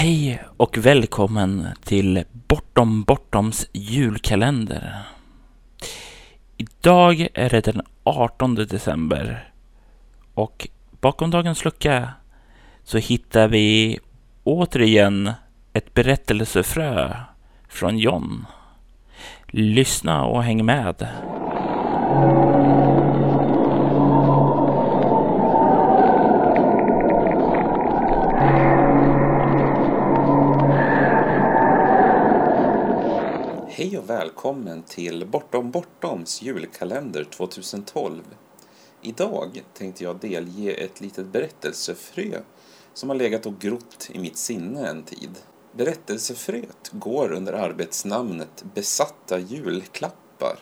Hej och välkommen till Bortom Bortoms julkalender. Idag är det den 18 december och bakom dagens lucka så hittar vi återigen ett berättelsefrö från John. Lyssna och häng med. Välkommen till Bortom Bortoms julkalender 2012. Idag tänkte jag delge ett litet berättelsefrö som har legat och grott i mitt sinne en tid. Berättelsefröet går under arbetsnamnet Besatta julklappar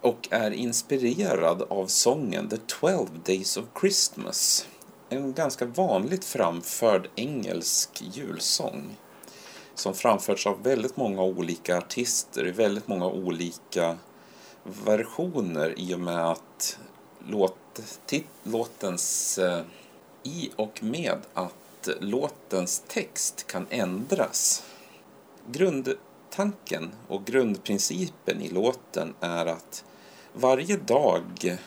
och är inspirerad av sången The Twelve Days of Christmas. En ganska vanligt framförd engelsk julsång som framförts av väldigt många olika artister i väldigt många olika versioner i och med att låt, tit, låtens eh, i och med att låtens text kan ändras. Grundtanken och grundprincipen i låten är att varje dag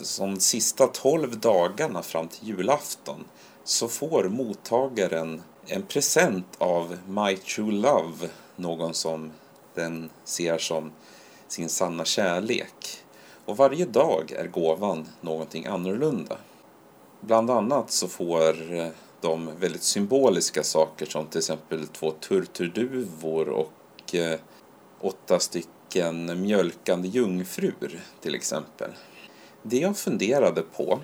som sista tolv dagarna fram till julafton så får mottagaren en present av My True Love, någon som den ser som sin sanna kärlek. Och varje dag är gåvan någonting annorlunda. Bland annat så får eh, de väldigt symboliska saker som till exempel två turturduvor och eh, åtta stycken mjölkande jungfrur till exempel. Det jag funderade på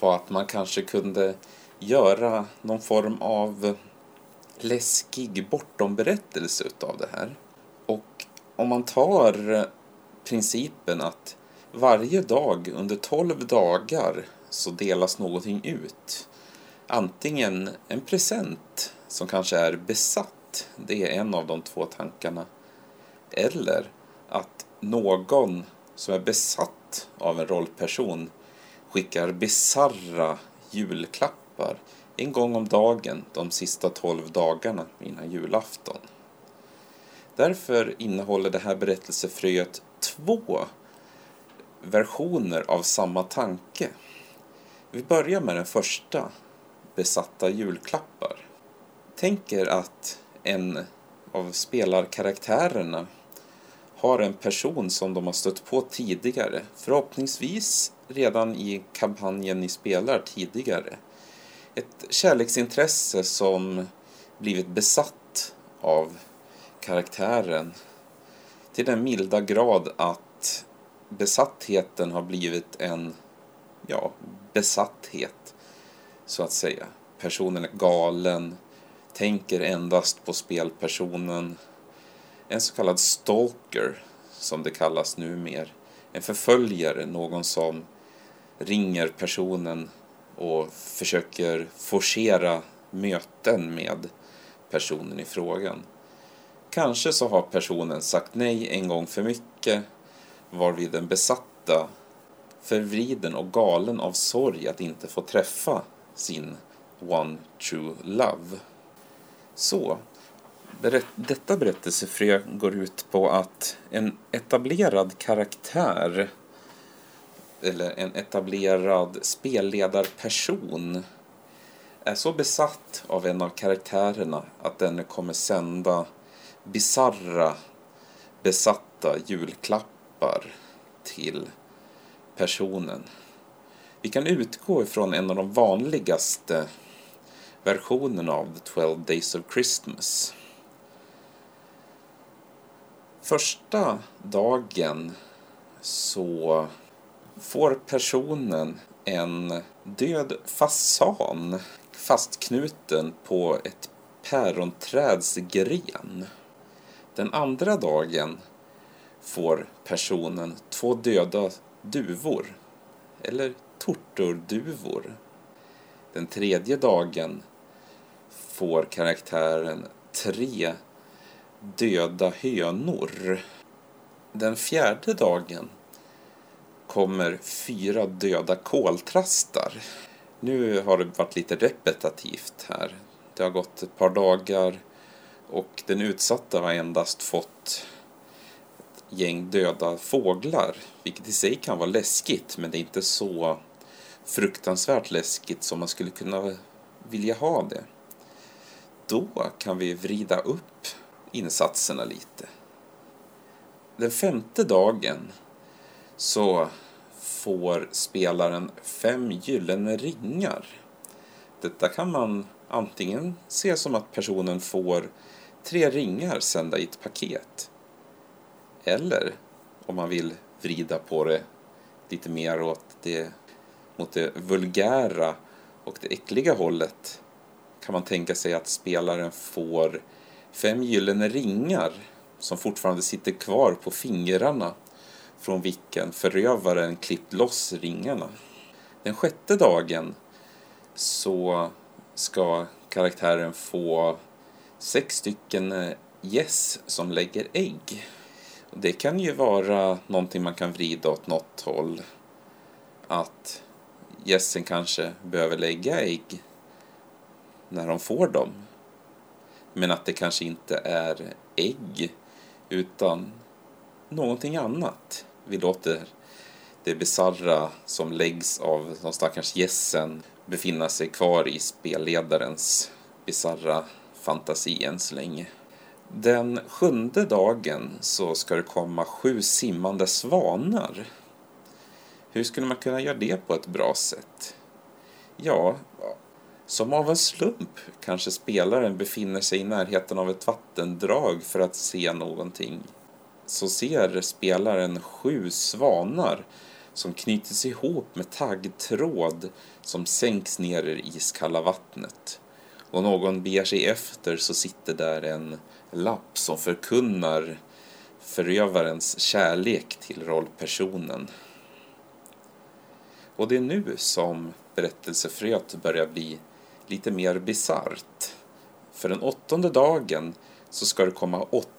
var att man kanske kunde göra någon form av läskig bortomberättelse utav det här. Och om man tar principen att varje dag under 12 dagar så delas någonting ut. Antingen en present som kanske är besatt, det är en av de två tankarna. Eller att någon som är besatt av en rollperson skickar bizarra julklappar en gång om dagen de sista tolv dagarna innan julafton. Därför innehåller det här berättelsefröet två versioner av samma tanke. Vi börjar med den första, besatta julklappar. Tänk er att en av spelarkaraktärerna har en person som de har stött på tidigare. Förhoppningsvis redan i kampanjen ni spelar tidigare. Ett kärleksintresse som blivit besatt av karaktären till den milda grad att besattheten har blivit en, ja, besatthet så att säga. Personen är galen, tänker endast på spelpersonen. En så kallad stalker, som det kallas numer. En förföljare, någon som ringer personen och försöker forcera möten med personen i frågan. Kanske så har personen sagt nej en gång för mycket varvid den besatta förvriden och galen av sorg att inte få träffa sin one true love. Så, detta berättelsefrö går ut på att en etablerad karaktär eller en etablerad spelledarperson är så besatt av en av karaktärerna att den kommer sända bizarra besatta julklappar till personen. Vi kan utgå ifrån en av de vanligaste versionerna av The 12 Days of Christmas. Första dagen så får personen en död fasan fastknuten på ett päronträds gren. Den andra dagen får personen två döda duvor, eller tortorduvor. Den tredje dagen får karaktären tre döda hönor. Den fjärde dagen kommer fyra döda koltrastar. Nu har det varit lite repetitivt här. Det har gått ett par dagar och den utsatta har endast fått ett gäng döda fåglar, vilket i sig kan vara läskigt, men det är inte så fruktansvärt läskigt som man skulle kunna vilja ha det. Då kan vi vrida upp insatserna lite. Den femte dagen så får spelaren fem gyllene ringar. Detta kan man antingen se som att personen får tre ringar sända i ett paket. Eller om man vill vrida på det lite mer åt det, mot det vulgära och det äckliga hållet kan man tänka sig att spelaren får fem gyllene ringar som fortfarande sitter kvar på fingrarna från vilken förövaren klippt loss ringarna. Den sjätte dagen så ska karaktären få sex stycken eh, gäss som lägger ägg. Det kan ju vara någonting man kan vrida åt något håll. Att gässen kanske behöver lägga ägg när de får dem. Men att det kanske inte är ägg utan någonting annat. Vi låter det bizarra som läggs av de stackars gässen befinna sig kvar i spelledarens bizarra fantasi än så länge. Den sjunde dagen så ska det komma sju simmande svanar. Hur skulle man kunna göra det på ett bra sätt? Ja, som av en slump kanske spelaren befinner sig i närheten av ett vattendrag för att se någonting. Så ser spelaren sju svanar som knyts ihop med taggtråd som sänks ner i det iskalla vattnet. Och någon beger sig efter så sitter där en lapp som förkunnar förövarens kärlek till rollpersonen. Och det är nu som berättelsefröet börjar bli lite mer bisarrt. För den åttonde dagen så ska det komma åtta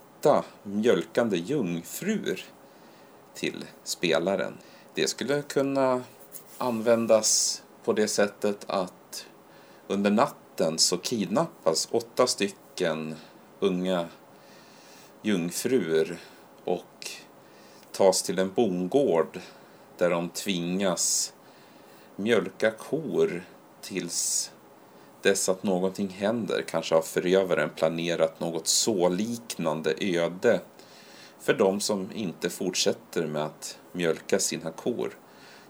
mjölkande jungfrur till spelaren. Det skulle kunna användas på det sättet att under natten så kidnappas åtta stycken unga jungfrur och tas till en bondgård där de tvingas mjölka kor tills dess att någonting händer. Kanske har förövaren planerat något så liknande öde för de som inte fortsätter med att mjölka sina kor.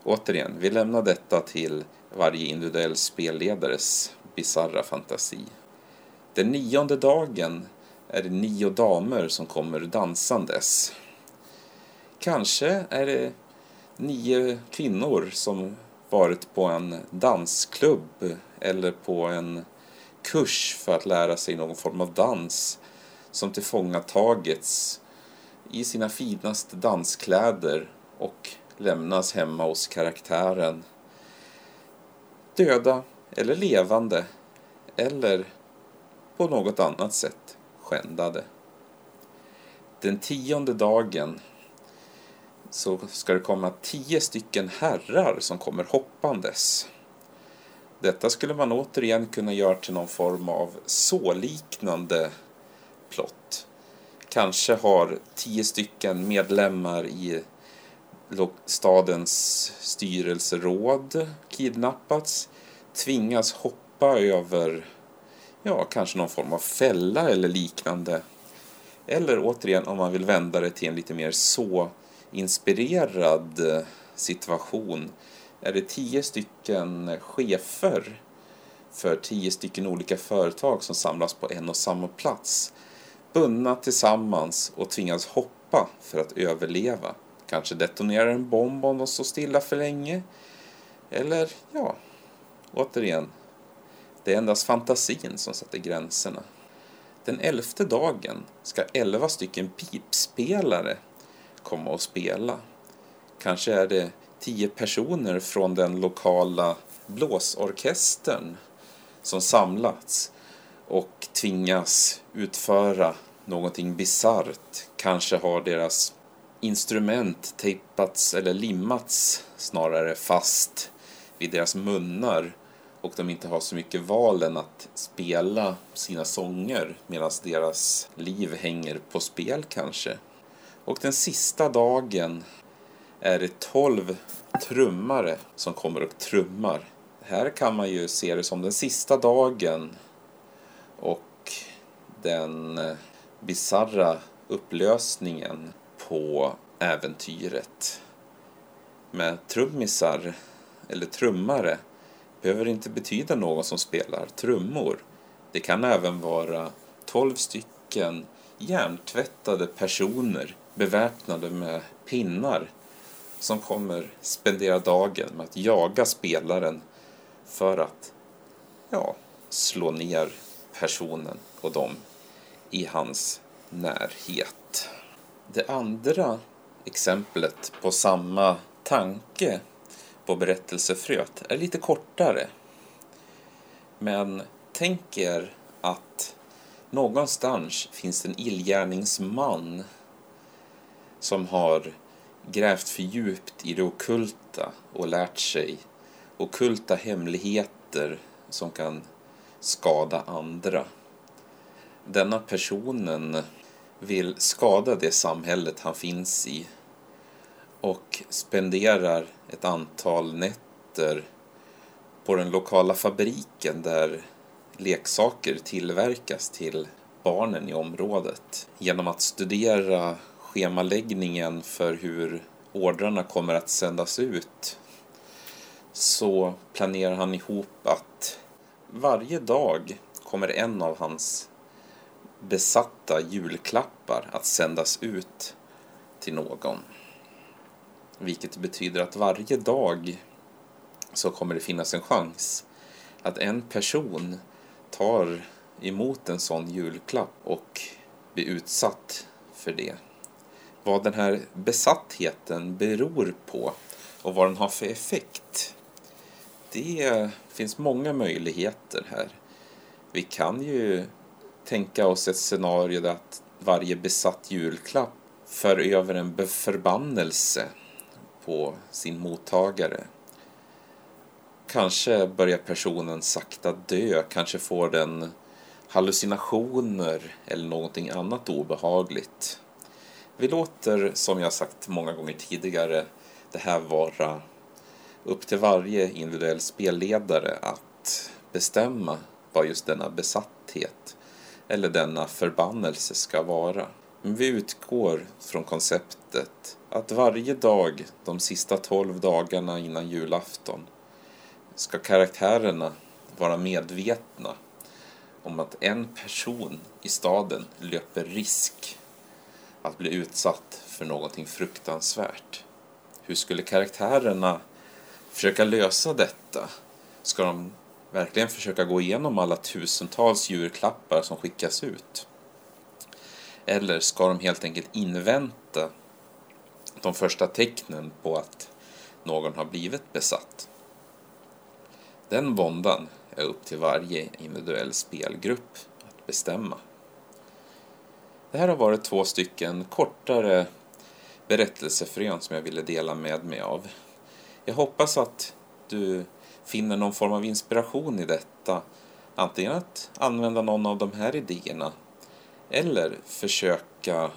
Återigen, vi lämnar detta till varje individuell spelledares bizarra fantasi. Den nionde dagen är det nio damer som kommer dansandes. Kanske är det nio kvinnor som varit på en dansklubb eller på en kurs för att lära sig någon form av dans som tillfångatagits i sina finaste danskläder och lämnas hemma hos karaktären. Döda eller levande eller på något annat sätt skändade. Den tionde dagen så ska det komma tio stycken herrar som kommer hoppandes. Detta skulle man återigen kunna göra till någon form av så-liknande plott. Kanske har tio stycken medlemmar i stadens styrelseråd kidnappats, tvingas hoppa över, ja, kanske någon form av fälla eller liknande. Eller återigen, om man vill vända det till en lite mer så inspirerad eh, situation, är det tio stycken chefer för tio stycken olika företag som samlas på en och samma plats, bundna tillsammans och tvingas hoppa för att överleva. Kanske detonerar en bomb om de står stilla för länge. Eller, ja, återigen, det är endast fantasin som sätter gränserna. Den elfte dagen ska elva stycken pipspelare komma och spela. Kanske är det tio personer från den lokala blåsorkestern som samlats och tvingas utföra någonting bisarrt. Kanske har deras instrument tejpats eller limmats snarare fast vid deras munnar och de inte har så mycket val än att spela sina sånger medan deras liv hänger på spel kanske. Och den sista dagen är det tolv trummare som kommer och trummar. Här kan man ju se det som den sista dagen och den eh, bizarra upplösningen på äventyret. Med trummisar, eller trummare, behöver inte betyda någon som spelar trummor. Det kan även vara tolv stycken hjärntvättade personer beväpnade med pinnar som kommer spendera dagen med att jaga spelaren för att ja, slå ner personen och dem i hans närhet. Det andra exemplet på samma tanke på berättelsefröet är lite kortare. Men tänk er att någonstans finns en illgärningsman som har grävt för djupt i det okulta och lärt sig okulta hemligheter som kan skada andra. Denna personen vill skada det samhället han finns i och spenderar ett antal nätter på den lokala fabriken där leksaker tillverkas till barnen i området. Genom att studera schemaläggningen för hur ordrarna kommer att sändas ut så planerar han ihop att varje dag kommer en av hans besatta julklappar att sändas ut till någon. Vilket betyder att varje dag så kommer det finnas en chans att en person tar emot en sån julklapp och blir utsatt för det. Vad den här besattheten beror på och vad den har för effekt. Det finns många möjligheter här. Vi kan ju tänka oss ett scenario där att varje besatt julklapp för över en förbannelse på sin mottagare. Kanske börjar personen sakta dö, kanske får den hallucinationer eller någonting annat obehagligt. Vi låter, som jag sagt många gånger tidigare, det här vara upp till varje individuell spelledare att bestämma vad just denna besatthet eller denna förbannelse ska vara. Men vi utgår från konceptet att varje dag de sista tolv dagarna innan julafton ska karaktärerna vara medvetna om att en person i staden löper risk att bli utsatt för någonting fruktansvärt. Hur skulle karaktärerna försöka lösa detta? Ska de verkligen försöka gå igenom alla tusentals julklappar som skickas ut? Eller ska de helt enkelt invänta de första tecknen på att någon har blivit besatt? Den våndan är upp till varje individuell spelgrupp att bestämma. Det här har varit två stycken kortare berättelsefrön som jag ville dela med mig av. Jag hoppas att du finner någon form av inspiration i detta. Antingen att använda någon av de här idéerna eller försöka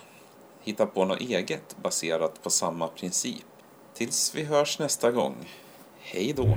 hitta på något eget baserat på samma princip. Tills vi hörs nästa gång. Hej då!